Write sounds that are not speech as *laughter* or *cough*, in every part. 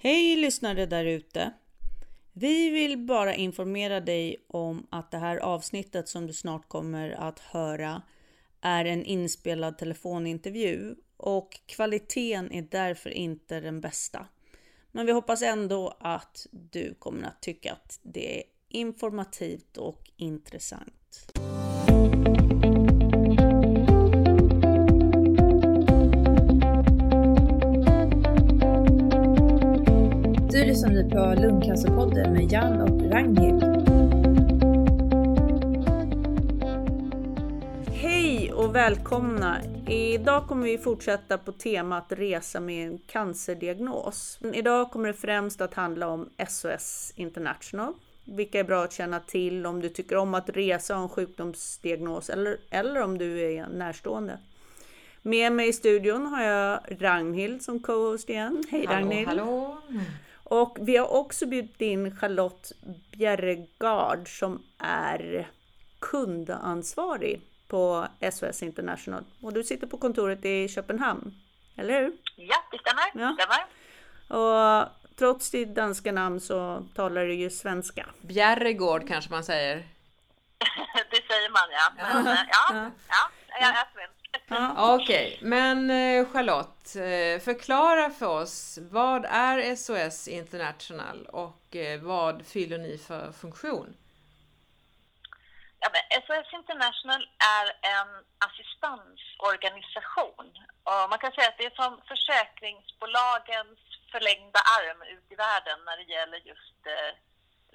Hej lyssnare där ute! Vi vill bara informera dig om att det här avsnittet som du snart kommer att höra är en inspelad telefonintervju och kvaliteten är därför inte den bästa. Men vi hoppas ändå att du kommer att tycka att det är informativt och intressant. Du lyssnar nu på Lungcancerpodden med Jan och Ragnhild. Hej och välkomna! Idag kommer vi fortsätta på temat resa med en cancerdiagnos. Idag kommer det främst att handla om SOS International, vilka är bra att känna till om du tycker om att resa och en sjukdomsdiagnos eller, eller om du är närstående. Med mig i studion har jag Ragnhild som co-host igen. Hej hallå, Ragnhild! Hallå. Och vi har också bjudit in Charlotte Bjerregard som är kundansvarig på SOS International. Och du sitter på kontoret i Köpenhamn, eller hur? Ja, det stämmer. Ja. Det stämmer. Och trots ditt danska namn så talar du ju svenska. Bjärregård kanske man säger. *laughs* det säger man ja. Men, Ja. ja, ja, Ja. ja, jag är svensk. Ja. Okej, men eh, Charlotte, eh, förklara för oss vad är SOS International och eh, vad fyller ni för funktion? Ja, men SOS International är en assistansorganisation. Och man kan säga att det är som försäkringsbolagens förlängda arm ut i världen när det gäller just eh,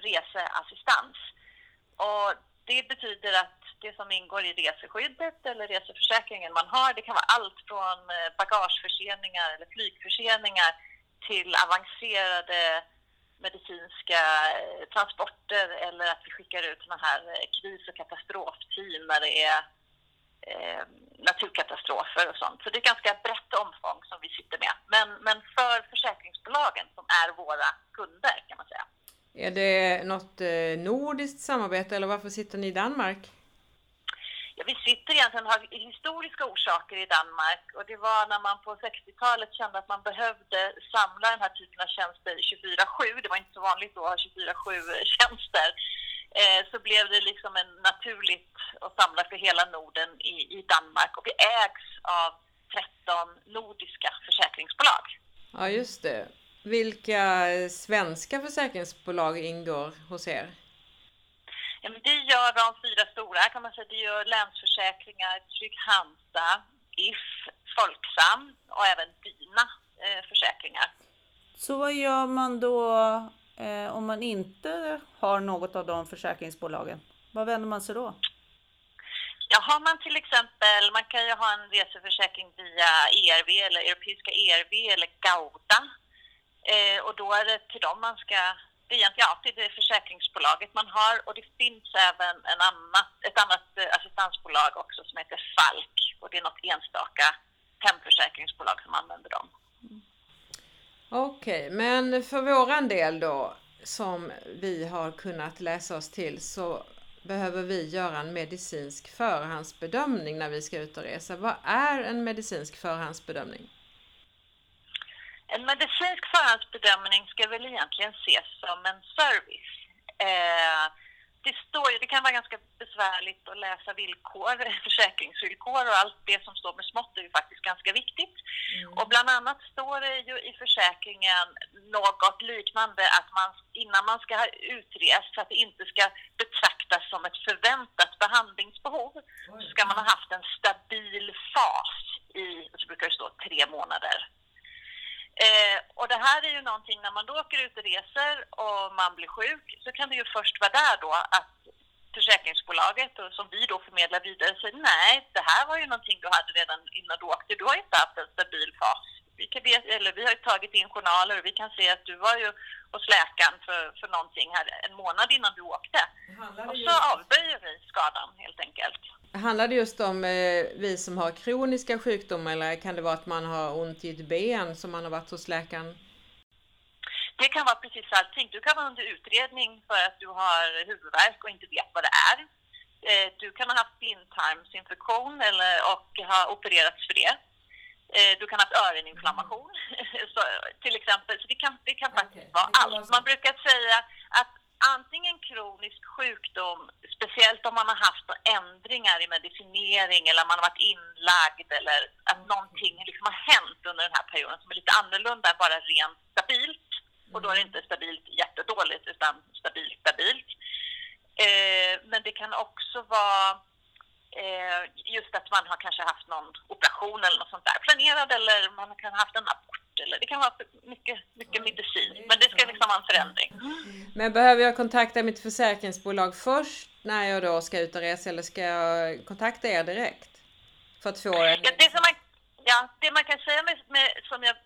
reseassistans. Och det betyder att det som ingår i reseskyddet eller reseförsäkringen man har, det kan vara allt från eh, bagageförseningar eller flygförseningar till avancerade medicinska eh, transporter eller att vi skickar ut sådana här eh, kris och katastrofteam när det är eh, naturkatastrofer och sånt. Så det är ett ganska brett omfång som vi sitter med. Men, men för försäkringsbolagen som är våra kunder kan man säga. Är det något nordiskt samarbete eller varför sitter ni i Danmark? Ja, vi sitter egentligen av historiska orsaker i Danmark och det var när man på 60-talet kände att man behövde samla den här typen av tjänster 24-7. Det var inte så vanligt då att ha 24-7 tjänster. Eh, så blev det liksom en naturligt att samla för hela Norden i, i Danmark och vi ägs av 13 nordiska försäkringsbolag. Ja, just det. Vilka svenska försäkringsbolag ingår hos er? Ja, men det gör de fyra stora kan man säga. Det gör Länsförsäkringar, Trygg-Hansa, If, Folksam och även Dina eh, försäkringar. Så vad gör man då eh, om man inte har något av de försäkringsbolagen? Vad vänder man sig då? Ja, har man till exempel, man kan ju ha en reseförsäkring via ERV eller Europeiska ERV eller Gauda. Eh, och då är det till dem man ska, det är egentligen alltid det försäkringsbolaget man har och det finns även en annat, ett annat eh, assistansbolag också som heter Falk och det är något enstaka hemförsäkringsbolag som använder dem. Okej, men för våran del då, som vi har kunnat läsa oss till, så behöver vi göra en medicinsk förhandsbedömning när vi ska ut och resa. Vad är en medicinsk förhandsbedömning? En medicinsk förhandsbedömning ska väl egentligen ses som en service. Eh, det, står, det kan vara ganska besvärligt att läsa villkor, *laughs* försäkringsvillkor och allt det som står med smått är ju faktiskt ganska viktigt. Och bland annat står det ju i försäkringen något liknande att man innan man ska ha utrest för att det inte ska betraktas som ett förväntat behandlingsbehov så ska man ha haft en stabil fas i, så brukar det stå, tre månader. Eh, och det här är ju någonting när man då åker ut och reser och man blir sjuk så kan det ju först vara där då att försäkringsbolaget och som vi då förmedlar vidare säger nej, det här var ju någonting du hade redan innan du åkte. Du har inte haft en stabil fas. Vi, kan, eller vi har ju tagit in journaler och vi kan se att du var ju hos läkaren för, för någonting här en månad innan du åkte. Och så avböjer vi skadan helt enkelt. Handlar det just om eh, vi som har kroniska sjukdomar eller kan det vara att man har ont i ett ben som man har varit hos läkaren? Det kan vara precis allting. Du kan vara under utredning för att du har huvudvärk och inte vet vad det är. Eh, Du kan ha haft blindtarmsinfektion eller, och ha opererats för det. Eh, Du kan ha haft öroninflammation *laughs* så, till exempel. Så det kan, det kan Ja, vara allt. Man brukar säga att antingen kronisk sjukdom, speciellt om man har haft ändringar i medicinering eller man har varit inlagd eller att någonting liksom har hänt under den här perioden som är lite annorlunda än bara rent stabilt. Och då är det inte stabilt jättedåligt utan stabilt stabilt. Eh, men det kan också vara eh, just att man har kanske haft någon operation eller något sånt där planerad eller man kan ha haft en abort eller det kan vara mycket, mycket medicin. Men det ska liksom vara en förändring. Men behöver jag kontakta mitt försäkringsbolag först när jag då ska ut och resa eller ska jag kontakta er direkt? För att få en... Ja, det, som man, ja, det man kan säga med, med som jag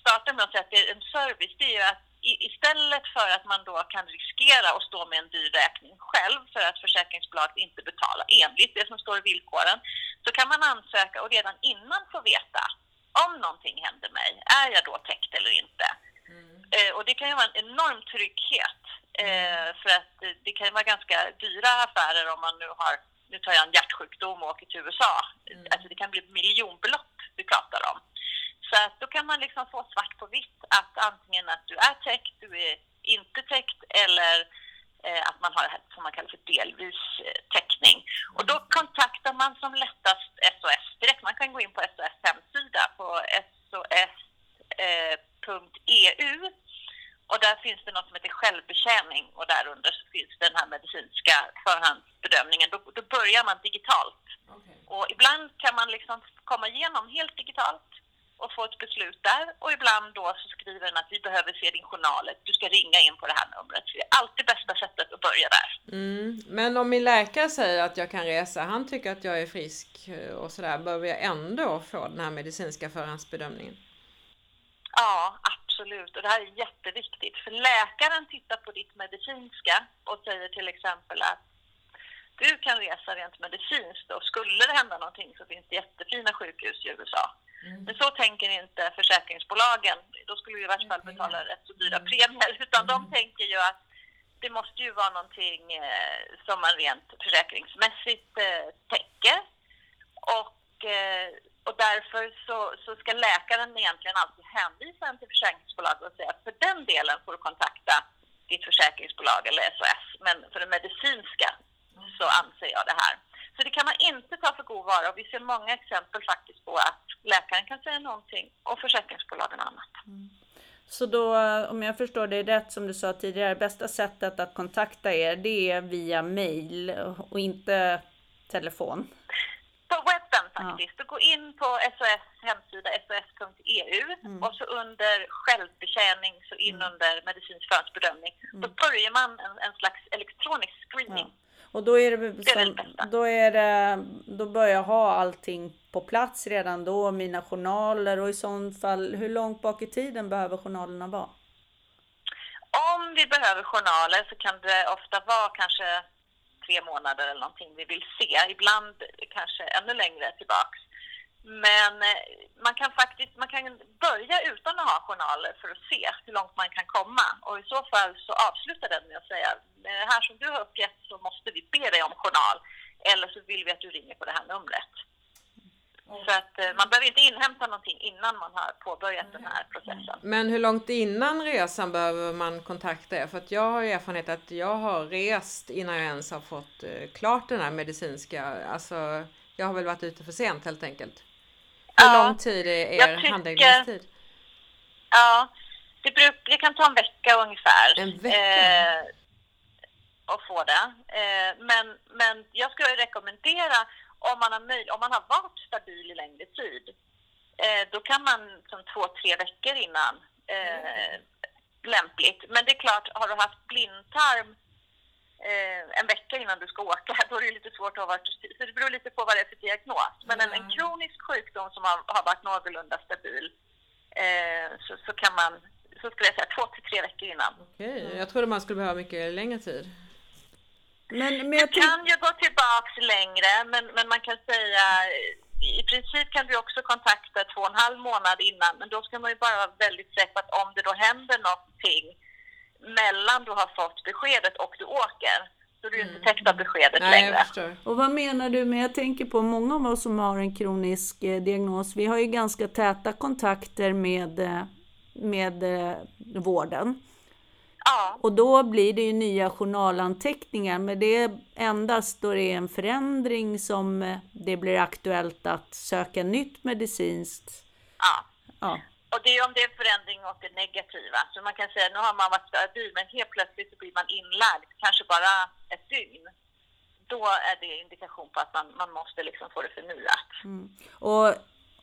startade med att säga att det är en service, det är ju att istället för att man då kan riskera att stå med en dyr räkning själv för att försäkringsbolaget inte betalar enligt det som står i villkoren, så kan man ansöka och redan innan få veta om någonting händer mig, är jag då täckt eller inte? Mm. Eh, och det kan ju vara en enorm trygghet eh, för att det kan ju vara ganska dyra affärer om man nu har, nu tar jag en hjärtsjukdom och åker till USA. Mm. Alltså det kan bli miljonbelopp vi pratar om. Så att då kan man liksom få svart på vitt att antingen att du är täckt, du är inte täckt eller eh, att man har det här som man kallar för delvis eh, täckning. Och då kontaktar man som lättast SOS direkt. Man kan gå in på SOS hemsida på sos.eu eh, och där finns det något som heter självbetjäning och därunder så finns den här medicinska förhandsbedömningen. Då, då börjar man digitalt. Okay. Och ibland kan man liksom komma igenom helt digitalt och få ett beslut där och ibland då så skriver den att vi behöver se din journal, du ska ringa in på det här numret. Så det är alltid bästa sättet att börja där. Mm. Men om min läkare säger att jag kan resa, han tycker att jag är frisk och sådär, behöver jag ändå få den här medicinska förhandsbedömningen? Ja, absolut. Och det här är jätteviktigt. För läkaren tittar på ditt medicinska och säger till exempel att du kan resa rent medicinskt och skulle det hända någonting så finns det jättefina sjukhus i USA. Mm. Men så tänker inte försäkringsbolagen. Då skulle vi i värsta fall betala rätt så dyra mm. premier. *laughs* Utan de mm. tänker ju att det måste ju vara någonting eh, som man rent försäkringsmässigt eh, täcker. Och, eh, och därför så, så ska läkaren egentligen alltid hänvisa en till försäkringsbolaget och säga att för den delen får du kontakta ditt försäkringsbolag eller SOS. Men för det medicinska så anser jag det här. Så det kan man inte ta för god vara och vi ser många exempel faktiskt på att läkaren kan säga någonting och försäkringsbolagen annat. Mm. Så då, om jag förstår det rätt som du sa tidigare, bästa sättet att kontakta er det är via mail och inte telefon? På webben faktiskt. Ja. Du går in på SOS hemsida, sos.eu mm. och så under självbetjäning så in mm. under medicinsk förhandsbedömning. Mm. Då börjar man en, en slags elektronisk screening. Ja. Och då är det, som, då är det, då börjar jag ha allting på plats redan då, mina journaler och i sånt fall, hur långt bak i tiden behöver journalerna vara? Om vi behöver journaler så kan det ofta vara kanske tre månader eller någonting vi vill se, ibland kanske ännu längre tillbaks. Men eh, man kan faktiskt man kan börja utan att ha journaler för att se hur långt man kan komma. Och i så fall så avslutar den med att säga det här som du har uppgett så måste vi be dig om journal. Eller så vill vi att du ringer på det här numret. Mm. Så att eh, man behöver inte inhämta någonting innan man har påbörjat mm. den här processen. Men hur långt innan resan behöver man kontakta er? För att jag har erfarenhet att jag har rest innan jag ens har fått eh, klart den här medicinska, alltså jag har väl varit ute för sent helt enkelt. Hur ja, lång tid är er handläggningstid? Ja, det, bruk, det kan ta en vecka ungefär. En vecka? Eh, att få det. Eh, men, men jag skulle rekommendera om man, har möj, om man har varit stabil i längre tid, eh, då kan man som två, tre veckor innan eh, lämpligt. Men det är klart, har du haft blindtarm en vecka innan du ska åka, *laughs* då är det lite svårt att ha varit... Så det beror lite på vad det är för diagnos. Men en, en kronisk sjukdom som har, har varit någorlunda stabil, eh, så, så kan man, så skulle jag säga två till tre veckor innan. Okej, okay. jag trodde man skulle behöva mycket längre tid. Men, men jag du kan ju gå tillbaks längre, men, men man kan säga i princip kan du också kontakta två och en halv månad innan, men då ska man ju bara vara väldigt säker på att om det då händer någonting mellan du har fått beskedet och du åker, så du mm. inte täckt av beskedet Nej, längre. Och vad menar du med, jag tänker på många av oss som har en kronisk eh, diagnos, vi har ju ganska täta kontakter med, eh, med eh, vården. Ja, Och då blir det ju nya journalanteckningar, men det är endast då det är en förändring som eh, det blir aktuellt att söka nytt medicinskt. ja. Ja, och det är om det är en förändring åt det negativa. Så man kan säga nu har man varit stabil men helt plötsligt så blir man inlagd, kanske bara ett dygn. Då är det indikation på att man, man måste liksom få det förnyat. Mm. och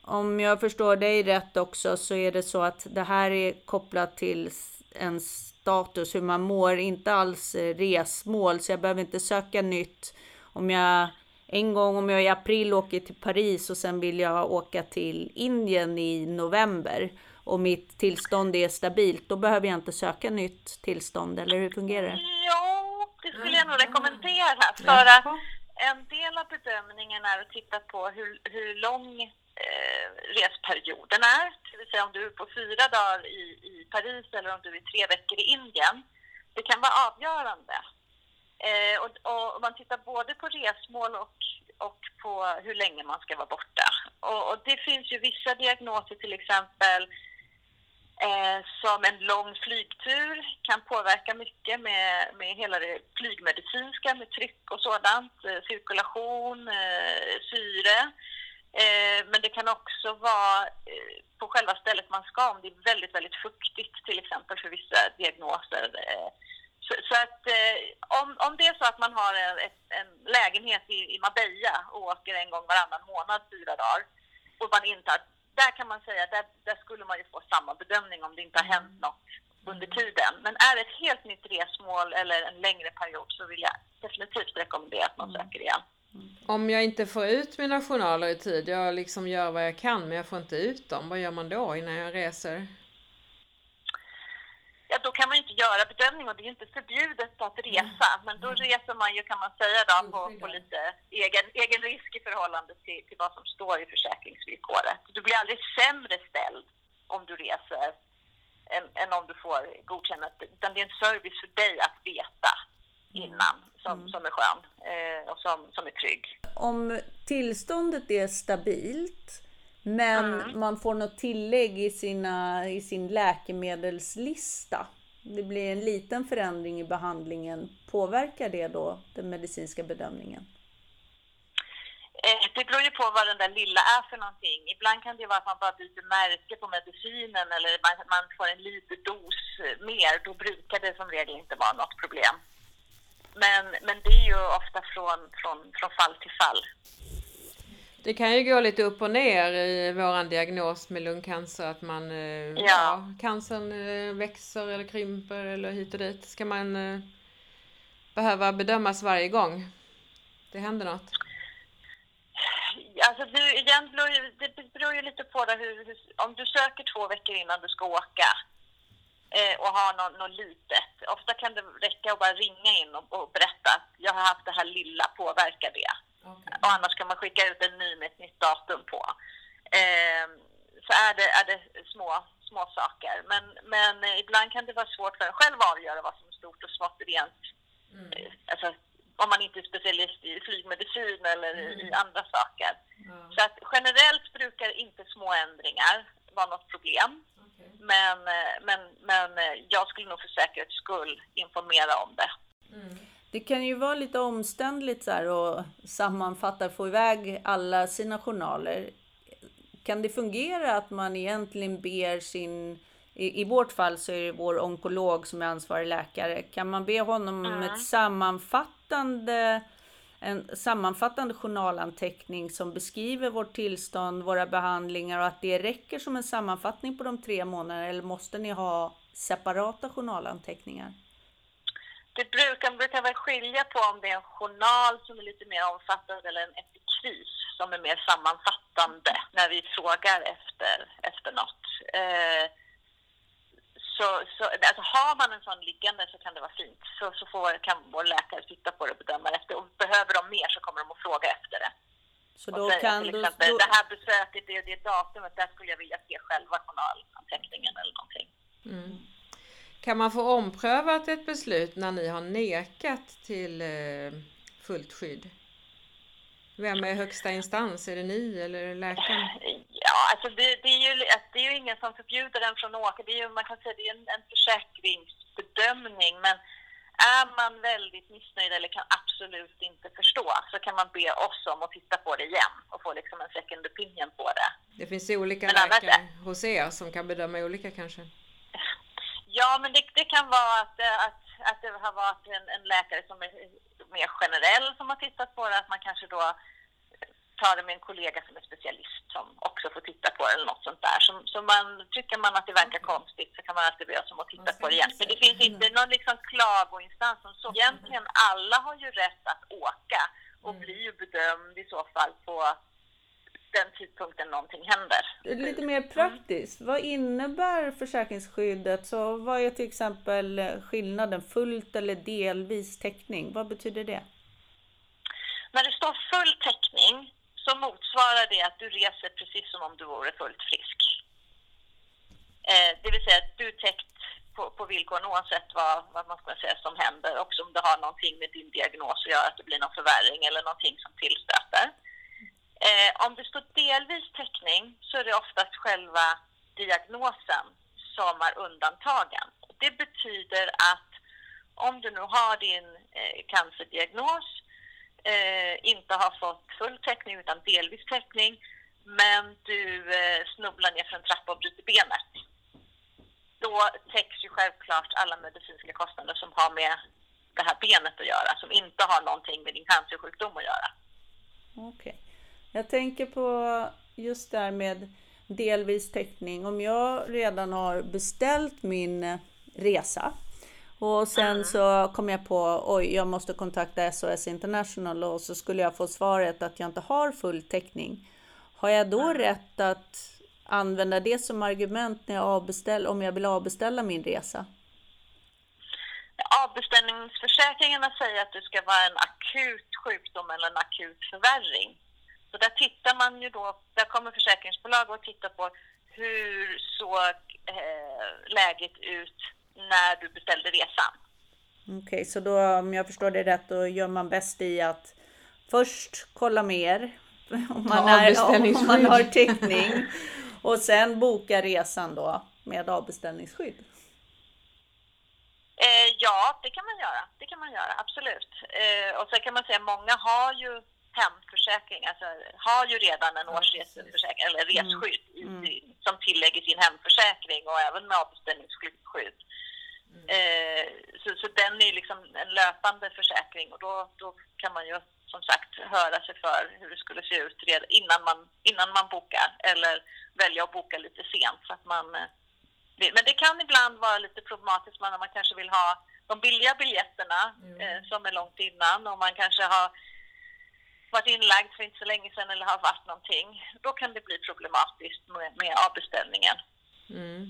om jag förstår dig rätt också så är det så att det här är kopplat till en status, hur man mår, inte alls resmål, så jag behöver inte söka nytt. Om jag en gång om jag i april åker till Paris och sen vill jag åka till Indien i november och mitt tillstånd är stabilt, då behöver jag inte söka nytt tillstånd, eller hur fungerar det? Ja, det skulle jag nog rekommendera. För att en del av bedömningen är att titta på hur, hur lång eh, resperioden är. Det vill säga om du är på fyra dagar i, i Paris eller om du är tre veckor i Indien. Det kan vara avgörande. Eh, och, och man tittar både på resmål och, och på hur länge man ska vara borta. Och, och det finns ju vissa diagnoser till exempel eh, som en lång flygtur kan påverka mycket med, med hela det flygmedicinska, med tryck och sådant, eh, cirkulation, eh, syre. Eh, men det kan också vara eh, på själva stället man ska, om det är väldigt, väldigt fuktigt till exempel för vissa diagnoser. Eh, så, så att eh, om, om det är så att man har en, en lägenhet i, i Marbella och åker en gång varannan månad fyra dagar och man inte har, där kan man säga, där, där skulle man ju få samma bedömning om det inte har hänt något under tiden. Men är det ett helt nytt resmål eller en längre period så vill jag definitivt rekommendera att man söker igen. Om jag inte får ut mina journaler i tid, jag liksom gör vad jag kan men jag får inte ut dem, vad gör man då innan jag reser? Ja, då kan man ju inte göra bedömning och det är ju inte förbjudet att resa. Men då reser man ju, kan man säga, då, på, på lite egen, egen risk i förhållande till, till vad som står i försäkringsvillkoret. Du blir aldrig sämre ställd om du reser än, än om du får godkännat. Utan det är en service för dig att veta innan som, som är skön eh, och som, som är trygg. Om tillståndet är stabilt men man får något tillägg i, sina, i sin läkemedelslista. Det blir en liten förändring i behandlingen. Påverkar det då den medicinska bedömningen? Eh, Det beror ju på vad den där lilla är för någonting. Ibland kan det vara att man bara byter märke på medicinen eller man, man får en liten dos mer. Då brukar det som regel inte vara något problem. Men, men det är ju ofta från, från, från fall till fall. Det kan ju gå lite upp och ner i våran diagnos med lungcancer att man, eh, ja. Ja. cancern eh, växer eller krymper eller hit och dit. Ska man eh, behöva bedömas varje gång det händer något? Alltså du, igen, det beror ju lite på det, hur, om du söker två veckor innan du ska åka och har något, något litet. Ofta kan det räcka att bara ringa in och, och berätta att jag har haft det här lilla, påverkar det? Och annars kan man skicka ut en ny med ett nytt datum på. Eh, så är det, är det små, små saker. Men, men ibland kan det vara svårt för en själv att avgöra vad som är stort och smått rent. Eh, Alltså, om man inte är specialist i flygmedicin eller i, i andra saker. Så att generellt brukar inte små ändringar vara något problem. Men, eh, men, men eh, jag skulle nog för säkerhets skull informera om det. Det kan ju vara lite omständligt så här och sammanfatta, få iväg alla sina journaler. Kan det fungera att man egentligen ber sin, i, i vårt fall så är det vår onkolog som är ansvarig läkare, kan man be honom om ett sammanfattande en sammanfattande journalanteckning som beskriver vårt tillstånd, våra behandlingar och att det räcker som en sammanfattning på de tre månaderna eller måste ni ha separata journalanteckningar? Det brukar, man brukar väl skilja på om det är en journal som är lite mer omfattande eller en epikris som är mer sammanfattande när vi frågar efter, efter något. Eh, så, så, alltså har man en sån liggande så kan det vara fint. Så, så får, kan vår läkare titta på det och bedöma efter. Och behöver de mer så kommer de att fråga efter det. Så Och då säga kan till exempel, då, det här besöket, det och det datumet, där skulle jag vilja se själva journalanteckningen eller någonting. Kan man få omprövat ett beslut när ni har nekat till eh, fullt skydd? Vem är högsta instans? Är det ni eller läkaren? Ja, alltså det, det, är ju, det är ju ingen som förbjuder en från att åka. Det är ju, man kan säga det är en, en bedömning. Men är man väldigt missnöjd eller kan absolut inte förstå så kan man be oss om att titta på det igen och få liksom en second opinion på det. Det finns ju olika Men läkare hos er som kan bedöma olika kanske. Ja, men det, det kan vara att, det- att, att det har varit en, en läkare som är mer generell som har tittat på det, att man kanske då tar det med en kollega som är specialist som också får titta på det eller något sånt där. Så, så man, tycker man att det verkar konstigt så kan man alltid be oss om att titta på det igen. Men det finns inte någon liksom klagoinstans som så. Egentligen alla har ju rätt att åka och blir ju bedömd i så fall på den tidpunkten någonting händer. Lite mer praktiskt, vad innebär försäkringsskyddet? Så vad är till exempel skillnaden fullt eller delvis täckning? Vad betyder det? När det står full täckning så motsvarar det att du reser precis som om du vore fullt frisk. Eh, det vill säga att du är täckt på, på villkoren oavsett vad, vad man ska säga som händer. Också om det har någonting med din diagnos att göra, att det blir någon förvärring eller någonting som tillstöter. Eh, om det står delvis täckning så är det oftast själva diagnosen som är undantagen. Det betyder att om du nu har din eh, cancerdiagnos, eh, inte har fått full täckning utan delvis täckning, men du eh, snubblar ner för en trappa och bryter benet. Då täcks ju självklart alla medicinska kostnader som har med det här benet att göra, som inte har någonting med din cancersjukdom att göra. Okej. Jag tänker på just det här med delvis täckning. Om jag redan har beställt min eh, resa och sen så kom jag på oj, jag måste kontakta SOS International och så skulle jag få svaret att jag inte har full täckning. Har jag då rätt att använda det som argument när jag avbeställ, om jag vill avbeställa min resa? Avbeställningsförsäkringarna säger att det ska vara en akut sjukdom eller en akut förvärring. Så där tittar man ju då, där kommer försäkringsbolag att titta på hur såg eh, läget ut när du beställde resan. Okej, så då om jag förstår det rätt, då gör man bäst i att först kolla mer *laughs* om man, är, om man har täckning och sen boka resan då med avbeställningsskydd. Eh, ja, det kan man göra. Det kan man göra, absolut. Eh, och sen kan man säga många har ju hemförsäkring, alltså har ju redan en årsreseförsäkring eller resskydd i, i, som tillägg i sin hemförsäkring och även med avbeställningsskydd. Eh, så, så den är liksom en löpande försäkring och då, då kan man ju som sagt höra sig för hur det skulle se ut redan innan man, innan man bokar eller välja att boka lite sent så att man eh. Men det kan ibland vara lite problematiskt när man kanske vill ha de billiga biljetterna eh, som är långt innan och man kanske har varit inlagd för inte så länge sedan eller har varit någonting. Då kan det bli problematiskt med, med avbeställningen. Mm.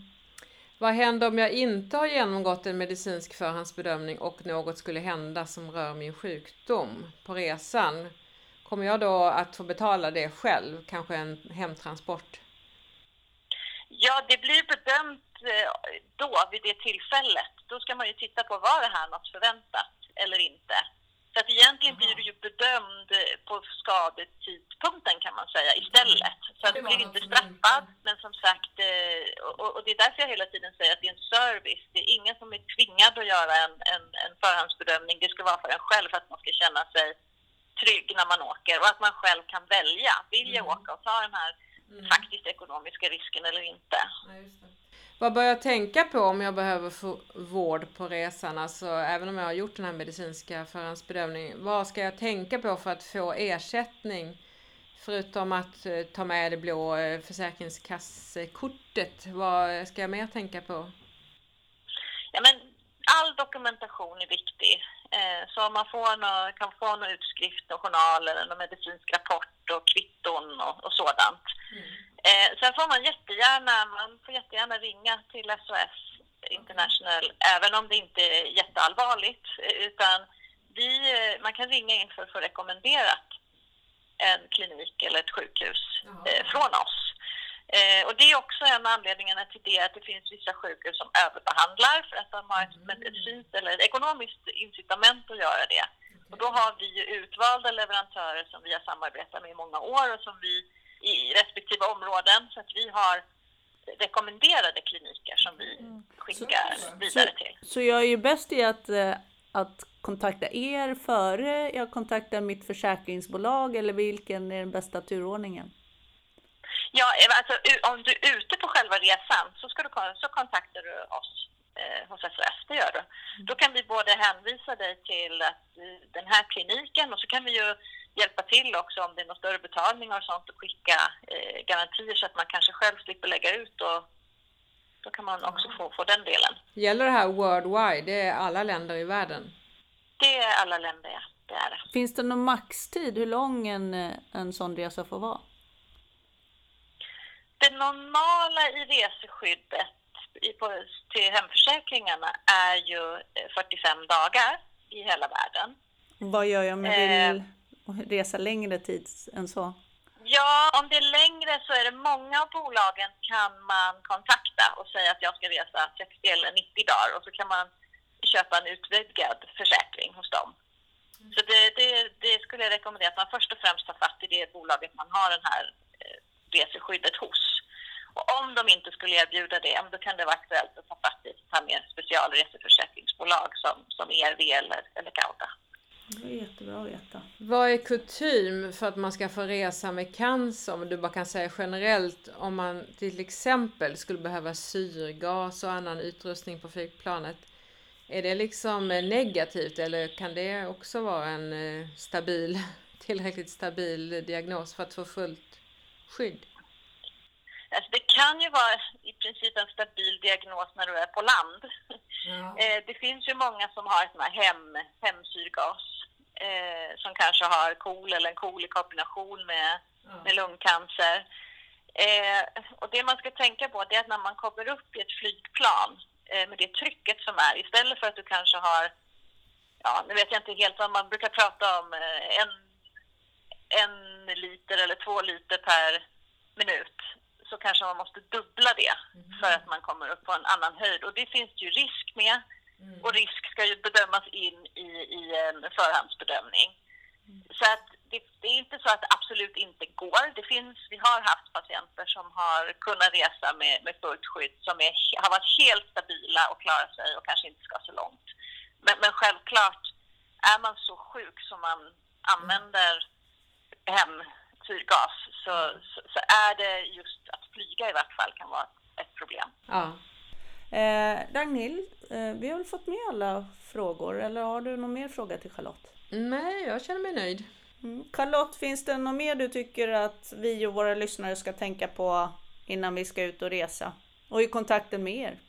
Vad händer om jag inte har genomgått en medicinsk förhandsbedömning och något skulle hända som rör min sjukdom på resan? Kommer jag då att få betala det själv, kanske en hemtransport? Ja, det blir bedömt eh, då, vid det tillfället. Då ska man ju titta på, var det här något förväntat eller inte? Så att egentligen blir du ju bedömd på skadetidpunkten kan man säga istället. Så att du blir inte straffad, men som sagt, eh, och, och det är därför jag hela tiden säger att det är en service. Det är ingen som är tvingad att göra en, en, en förhandsbedömning. Det ska vara för en själv för att man ska känna sig trygg när man åker och att man själv kan välja. Vill jag åka och ta den här faktiskt ekonomiska risken eller inte? Vad bör jag tänka på om jag behöver få vård på resan? Alltså även om jag har gjort den här medicinska förhandsbedömningen. Vad ska jag tänka på för att få ersättning? Förutom att eh, ta med det blå eh, försäkringskassekortet. Vad ska jag mer tänka på? Ja, men all dokumentation är viktig. Eh, så om man får nå, kan få någon utskrift och journal eller någon medicinsk rapport och kvitton och, och sådant. Eh, sen får man jättegärna, man får jättegärna ringa till SOS International även om det inte är jätteallvarligt. Utan vi, eh, man kan ringa in för att få rekommenderat en klinik eller ett sjukhus eh, från oss. Eh, och det är också en av anledningarna till det att det finns vissa sjukhus som överbehandlar för att de har ett medicinskt eller ett ekonomiskt incitament att göra det. Och då har vi ju utvalda leverantörer som vi har samarbetat med i många år och som vi i respektive områden så att vi har rekommenderade kliniker som vi skickar vidare till. Så jag är ju bäst i att, eh, att kontakta er före jag kontaktar mitt försäkringsbolag eller vilken är den bästa turordningen? Ja, eh, alltså, om du är ute på själva resan så, ska du, så kontaktar du oss eh, hos SOS, det gör du. Då kan vi både hänvisa dig till att, eh, den här kliniken och så kan vi ju hjälpa till också om det är några större betalningar och sånt och skicka eh, garantier så att man kanske själv slipper lägga ut och då kan man också få, få den delen. Gäller det här worldwide? Det är alla länder i världen? Det är alla länder, ja. Det är det. Finns det någon maxtid hur lång en, eh, en sån resa får vara? Det normala i reseskyddet i, på, till hemförsäkringarna är ju eh, 45 dagar i hela världen. Vad gör jag om jag Eh resa längre tid än så? Ja, om det är längre så är det många av bolagen kan man kontakta och säga att jag ska resa 60 eller 90 dagar och så kan man köpa en utvidgad försäkring hos dem. Så det, det, det skulle jag rekommendera att man först och främst tar fatt i det bolaget man har den här eh, reseskyddet hos. Och om de inte skulle erbjuda det, då kan det vara aktuellt att ta fatt i ett specialreseförsäkringsbolag som, som ERV eller, eller Gauda. Det är jättebra att veta. Vad är kutym för att man ska få resa med cancer? Om du bara kan säga generellt om man till exempel skulle behöva syrgas och annan utrustning på flygplanet. Är det liksom negativt eller kan det också vara en eh, stabil, *laughs* tillräckligt stabil diagnos för att få fullt skydd? Alltså det kan ju vara i princip en stabil diagnos när du är på land. Eh, det finns ju många som har sån här hem, hemsyrgas eh, som kanske har KOL eller en KOL i kombination med, med lungcancer. Eh, och det man ska tänka på det är att när man kommer upp i ett flygplan eh, med det trycket som är, istället för att du kanske har, ja nu vet jag inte helt vad man brukar prata om, en, en liter eller två liter per minut så kanske man måste dubbla det för att man kommer upp på en annan höjd. Och det finns ju risk med. Och risk ska ju bedömas in i, i en förhandsbedömning. Så att det, det är inte så att det absolut inte går. Det finns, vi har haft patienter som har kunnat resa med, med fullt skydd som är, har varit helt stabila och klarat sig och kanske inte ska så långt. Men, men självklart, är man så sjuk som man använder hemsyrgas så, så, så är det just att flyga i vart fall kan vara ett problem. Ja. Eh, Ragnhild, eh, vi har väl fått med alla frågor eller har du någon mer fråga till Charlotte? Nej, jag känner mig nöjd. Mm. Charlotte, finns det något mer du tycker att vi och våra lyssnare ska tänka på innan vi ska ut och resa? Och i kontakten med er?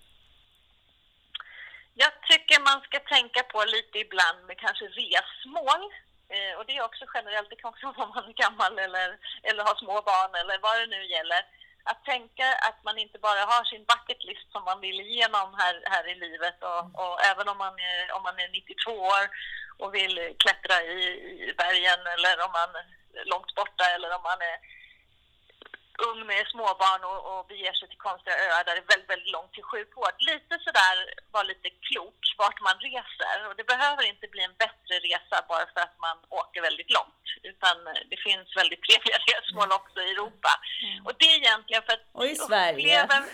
Jag tycker man ska tänka på lite ibland med kanske resmål. Eh, och det är också generellt, det kan också *laughs* vara om man är gammal eller, eller har små barn eller vad det nu gäller. Att tänka att man inte bara har sin bucket list som man vill igenom här, här i livet och, och även om man, är, om man är 92 år och vill klättra i, i bergen eller om man är långt borta eller om man är ung med småbarn och, och beger sig till konstiga öar där det är väldigt, väldigt långt till sjukvård. Lite sådär, var lite klok vart man reser. Och det behöver inte bli en bättre resa bara för att man åker väldigt långt. Utan det finns väldigt trevliga *laughs* resmål också i Europa. Och det är egentligen för att Och i Sverige. upplever-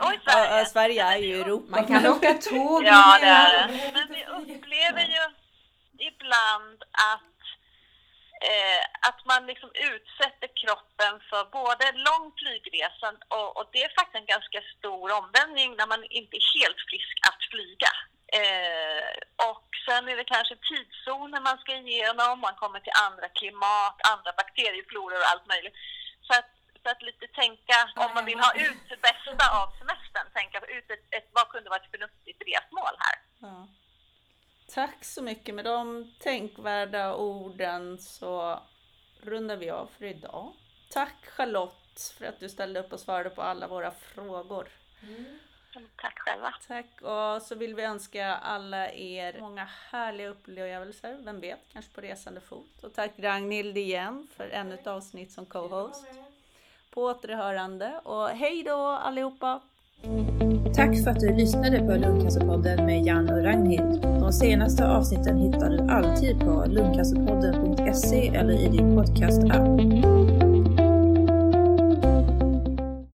*laughs* Och i Sverige. ja, Sverige är ju Europa. Man kan åka tåg Ja, det är det. Men vi upplever ju ibland att, eh, att man liksom utsätter kroppen för både lång flygresa och, och det är faktiskt en ganska stor omvändning när man inte är helt frisk att flyga. Eh, och sen är det kanske tidszoner man ska igenom, man kommer till andra klimat, andra bakteriefloror och allt möjligt. Så att, så att lite tänka, om man vill ha ut det bästa av semestern, tänka ut ett, ett, vad kunde vara ett förnuftigt resmål här. Tack så mycket. Med de tänkvärda orden så rundar vi av för idag. Tack Charlotte för att du ställde upp och svarade på alla våra frågor. Tack själva. Tack och så vill vi önska alla er många härliga upplevelser, vem vet, kanske på resande fot. Och tack Ragnhild igen för ännu ett avsnitt som co-host. På återhörande och hej då allihopa! Tack för att du lyssnade på Lungcancerpodden med Jan och Ragnhild. De senaste avsnitten hittar du alltid på lungcancerpodden.se eller i din podcast-app.